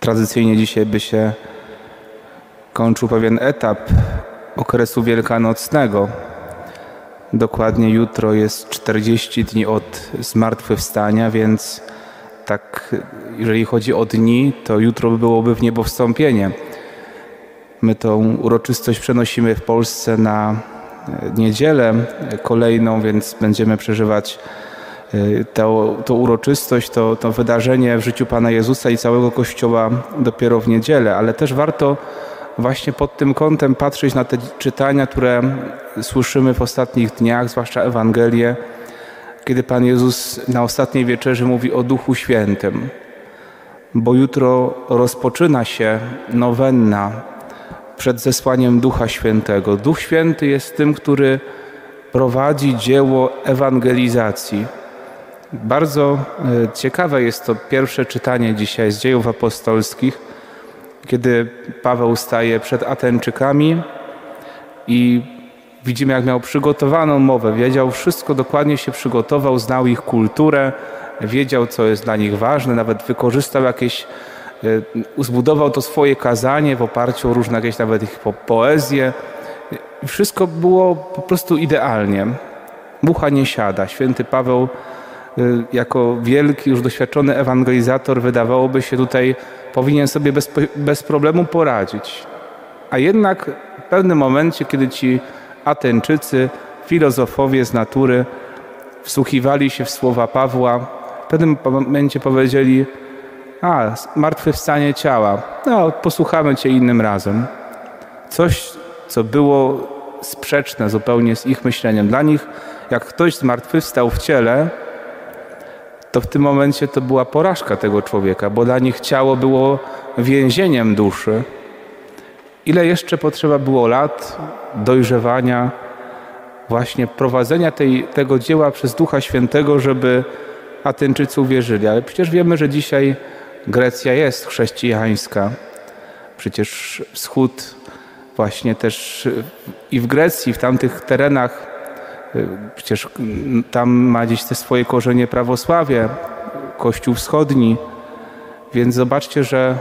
Tradycyjnie dzisiaj by się kończył pewien etap okresu wielkanocnego. Dokładnie jutro jest 40 dni od zmartwychwstania, więc tak, jeżeli chodzi o dni, to jutro byłoby w niebo wstąpienie. My tą uroczystość przenosimy w Polsce na niedzielę kolejną, więc będziemy przeżywać to, to uroczystość, to, to wydarzenie w życiu Pana Jezusa i całego Kościoła dopiero w niedzielę, ale też warto właśnie pod tym kątem patrzeć na te czytania, które słyszymy w ostatnich dniach, zwłaszcza Ewangelię, kiedy Pan Jezus na ostatniej wieczerzy mówi o Duchu Świętym, bo jutro rozpoczyna się nowenna przed zesłaniem Ducha Świętego. Duch Święty jest tym, który prowadzi dzieło ewangelizacji bardzo e, ciekawe jest to pierwsze czytanie dzisiaj z dziejów apostolskich, kiedy Paweł staje przed Atenczykami i widzimy, jak miał przygotowaną mowę. Wiedział wszystko, dokładnie się przygotował, znał ich kulturę, wiedział, co jest dla nich ważne, nawet wykorzystał jakieś, e, zbudował to swoje kazanie w oparciu o różne jakieś nawet ich poezje. Wszystko było po prostu idealnie. Mucha nie siada. Święty Paweł jako wielki, już doświadczony ewangelizator, wydawałoby się tutaj powinien sobie bez, bez problemu poradzić. A jednak w pewnym momencie, kiedy ci Ateńczycy, filozofowie z natury wsłuchiwali się w słowa Pawła, w pewnym momencie powiedzieli: A, stanie ciała, no posłuchamy Cię innym razem. Coś, co było sprzeczne zupełnie z ich myśleniem. Dla nich, jak ktoś zmartwychwstał w ciele, to w tym momencie to była porażka tego człowieka, bo dla nich ciało było więzieniem duszy. Ile jeszcze potrzeba było lat dojrzewania, właśnie prowadzenia tej, tego dzieła przez Ducha Świętego, żeby Ateńczycy uwierzyli. Ale przecież wiemy, że dzisiaj Grecja jest chrześcijańska. Przecież wschód właśnie też i w Grecji, w tamtych terenach Przecież tam ma gdzieś te swoje korzenie prawosławie, Kościół Wschodni. Więc zobaczcie, że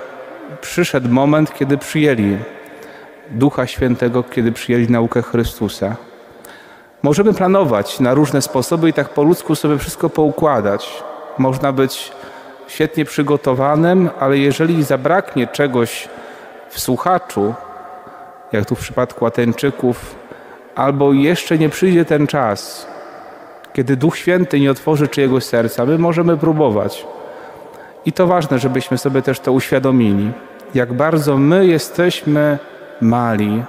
przyszedł moment, kiedy przyjęli Ducha Świętego, kiedy przyjęli naukę Chrystusa. Możemy planować na różne sposoby i tak po ludzku sobie wszystko poukładać. Można być świetnie przygotowanym, ale jeżeli zabraknie czegoś w słuchaczu, jak tu w przypadku Ateńczyków, albo jeszcze nie przyjdzie ten czas, kiedy Duch Święty nie otworzy czyjegoś serca, my możemy próbować. I to ważne, żebyśmy sobie też to uświadomili, jak bardzo my jesteśmy mali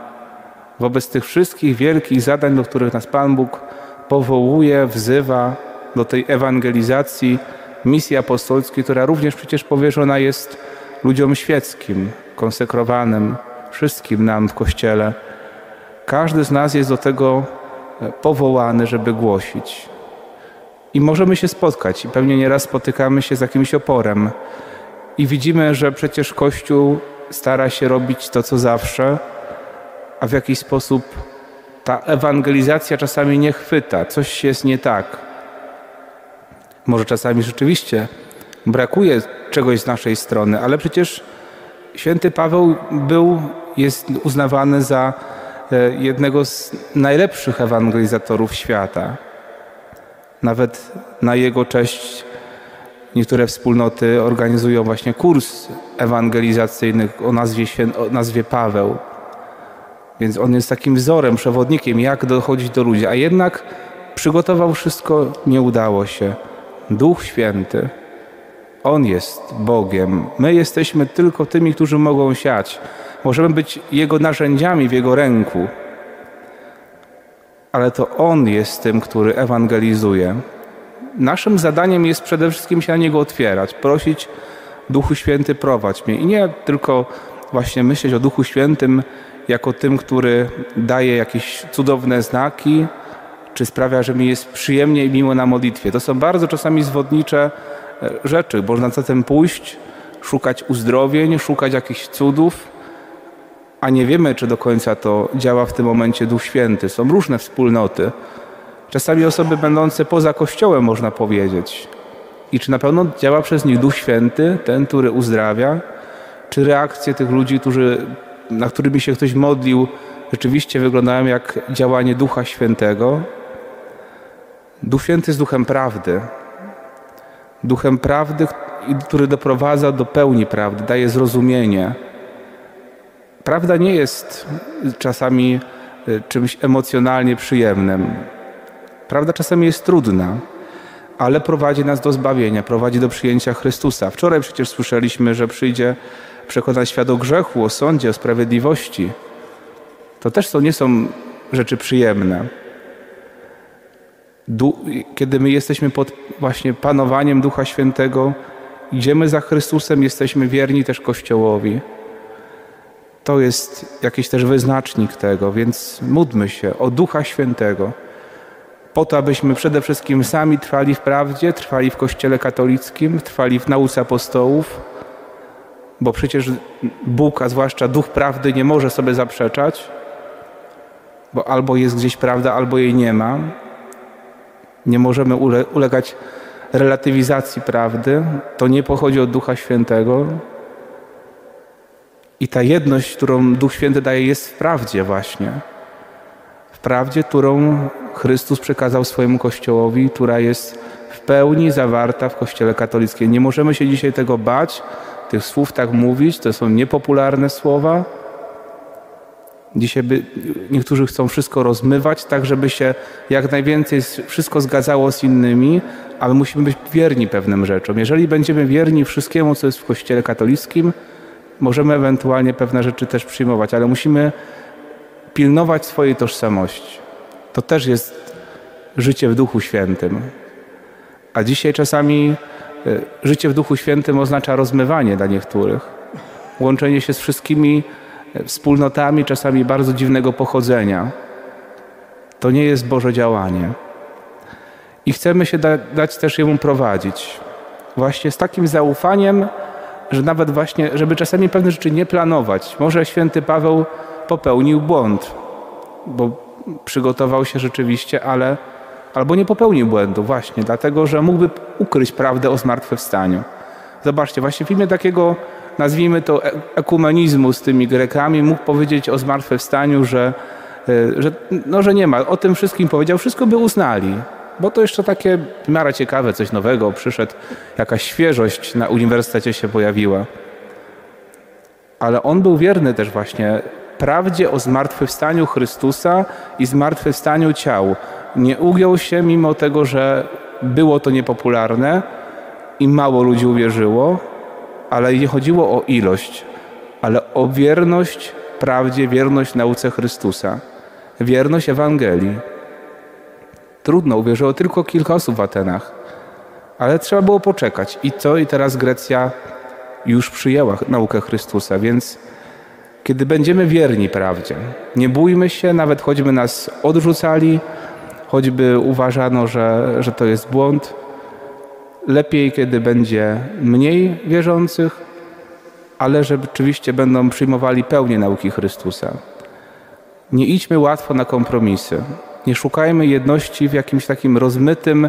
wobec tych wszystkich wielkich zadań, do których nas Pan Bóg powołuje, wzywa do tej ewangelizacji, misji apostolskiej, która również przecież powierzona jest ludziom świeckim, konsekrowanym, wszystkim nam w Kościele. Każdy z nas jest do tego e, powołany, żeby głosić. I możemy się spotkać, i pewnie nieraz spotykamy się z jakimś oporem. I widzimy, że przecież Kościół stara się robić to, co zawsze, a w jakiś sposób ta ewangelizacja czasami nie chwyta, coś jest nie tak. Może czasami rzeczywiście brakuje czegoś z naszej strony, ale przecież święty Paweł był, jest uznawany za jednego z najlepszych ewangelizatorów świata. Nawet na jego cześć niektóre wspólnoty organizują właśnie kurs ewangelizacyjny o nazwie, o nazwie Paweł. Więc on jest takim wzorem, przewodnikiem, jak dochodzić do ludzi. A jednak przygotował wszystko, nie udało się. Duch Święty, On jest Bogiem. My jesteśmy tylko tymi, którzy mogą siać. Możemy być Jego narzędziami w Jego ręku, ale to On jest tym, który ewangelizuje. Naszym zadaniem jest przede wszystkim się na Niego otwierać, prosić Duchu Święty prowadź mnie i nie tylko właśnie myśleć o Duchu Świętym jako tym, który daje jakieś cudowne znaki, czy sprawia, że mi jest przyjemnie i miło na modlitwie. To są bardzo czasami zwodnicze e, rzeczy. Można zatem pójść, szukać uzdrowień, szukać jakichś cudów, a nie wiemy, czy do końca to działa w tym momencie Duch Święty. Są różne wspólnoty, czasami osoby będące poza Kościołem, można powiedzieć. I czy na pewno działa przez nich Duch Święty, ten, który uzdrawia, czy reakcje tych ludzi, którzy, na którymi się ktoś modlił, rzeczywiście wyglądają jak działanie Ducha Świętego. Duch Święty jest duchem prawdy. Duchem prawdy, który doprowadza do pełni prawdy, daje zrozumienie. Prawda nie jest czasami e, czymś emocjonalnie przyjemnym. Prawda czasami jest trudna, ale prowadzi nas do zbawienia, prowadzi do przyjęcia Chrystusa. Wczoraj przecież słyszeliśmy, że przyjdzie przekonać świat o grzechu, o sądzie, o sprawiedliwości. To też to nie są rzeczy przyjemne. Kiedy my jesteśmy pod właśnie panowaniem Ducha Świętego, idziemy za Chrystusem, jesteśmy wierni też Kościołowi. To jest jakiś też wyznacznik tego, więc módlmy się o Ducha Świętego, po to, abyśmy przede wszystkim sami trwali w prawdzie, trwali w Kościele katolickim, trwali w nauce apostołów, bo przecież Bóg, a zwłaszcza Duch Prawdy, nie może sobie zaprzeczać, bo albo jest gdzieś prawda, albo jej nie ma. Nie możemy ule ulegać relatywizacji prawdy. To nie pochodzi od Ducha Świętego. I ta jedność, którą Duch Święty daje, jest w prawdzie właśnie. W prawdzie, którą Chrystus przekazał swojemu Kościołowi, która jest w pełni zawarta w Kościele katolickim. Nie możemy się dzisiaj tego bać, tych słów tak mówić, to są niepopularne słowa. Dzisiaj by, niektórzy chcą wszystko rozmywać, tak żeby się jak najwięcej wszystko zgadzało z innymi, ale musimy być wierni pewnym rzeczom. Jeżeli będziemy wierni wszystkiemu, co jest w Kościele katolickim, możemy ewentualnie pewne rzeczy też przyjmować, ale musimy pilnować swojej tożsamości. To też jest życie w Duchu Świętym. A dzisiaj czasami e, życie w Duchu Świętym oznacza rozmywanie dla niektórych, łączenie się z wszystkimi e, wspólnotami, czasami bardzo dziwnego pochodzenia. To nie jest Boże działanie. I chcemy się da dać też Jemu prowadzić. Właśnie z takim zaufaniem, że nawet właśnie, żeby czasami pewne rzeczy nie planować. Może święty Paweł popełnił błąd, bo przygotował się rzeczywiście, ale albo nie popełnił błędu właśnie, dlatego że mógłby ukryć prawdę o zmartwychwstaniu. Zobaczcie, właśnie w filmie takiego, nazwijmy to e, ekumenizmu z tymi Grekami, mógł powiedzieć o zmartwychwstaniu, że, e, że, no, że nie ma. O tym wszystkim powiedział, wszystko by uznali. Bo to jeszcze takie w miarę ciekawe, coś nowego przyszedł, jakaś świeżość na uniwersytecie się pojawiła. Ale on był wierny też właśnie prawdzie o zmartwychwstaniu Chrystusa i zmartwychwstaniu ciał. Nie ugiął się, mimo tego, że było to niepopularne i mało ludzi uwierzyło, ale nie chodziło o ilość, ale o wierność prawdzie, wierność nauce Chrystusa, wierność Ewangelii. Trudno, uwierzyło tylko kilka osób w Atenach, ale trzeba było poczekać. I co? I teraz Grecja już przyjęła naukę Chrystusa, więc kiedy będziemy wierni prawdzie. Nie bójmy się, nawet choćby nas odrzucali, choćby uważano, że, że to jest błąd. Lepiej, kiedy będzie mniej wierzących, ale że rzeczywiście będą przyjmowali pełnię nauki Chrystusa. Nie idźmy łatwo na kompromisy. Nie szukajmy jedności w jakimś takim rozmytym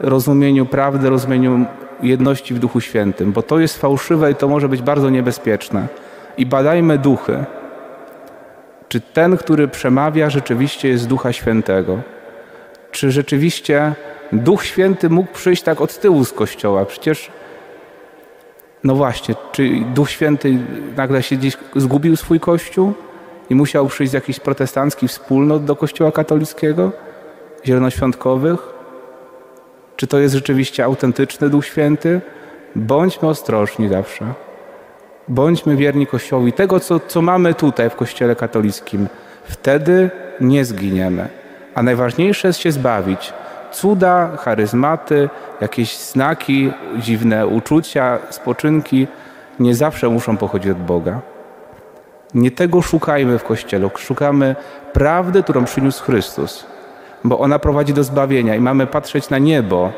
rozumieniu prawdy, rozumieniu jedności w Duchu Świętym, bo to jest fałszywe i to może być bardzo niebezpieczne i badajmy duchy. Czy ten, który przemawia, rzeczywiście jest Ducha Świętego? Czy rzeczywiście Duch Święty mógł przyjść tak od tyłu z kościoła? Przecież, no właśnie, czy Duch Święty nagle się gdzieś zgubił swój kościół i musiał przyjść z jakichś protestanckich wspólnot do kościoła katolickiego, zielonoświątkowych? Czy to jest rzeczywiście autentyczny Duch Święty? Bądźmy ostrożni zawsze. Bądźmy wierni Kościołowi tego, co, co mamy tutaj w Kościele katolickim. Wtedy nie zginiemy. A najważniejsze jest się zbawić. Cuda, charyzmaty, jakieś znaki, dziwne uczucia, spoczynki nie zawsze muszą pochodzić od Boga. Nie tego szukajmy w Kościele. Szukamy prawdy, którą przyniósł Chrystus, bo ona prowadzi do zbawienia i mamy patrzeć na niebo,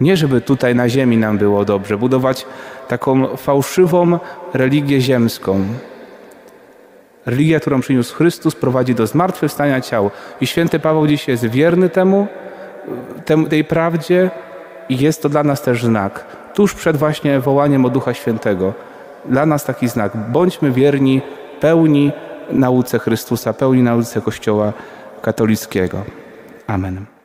nie żeby tutaj na ziemi nam było dobrze, budować taką fałszywą religię ziemską. Religia, którą przyniósł Chrystus, prowadzi do zmartwychwstania ciał. I święty Paweł dziś jest wierny temu, tej prawdzie i jest to dla nas też znak. Tuż przed właśnie wołaniem o Ducha Świętego. Dla nas taki znak. Bądźmy wierni pełni nauce Chrystusa, pełni nauce Kościoła katolickiego. Amen.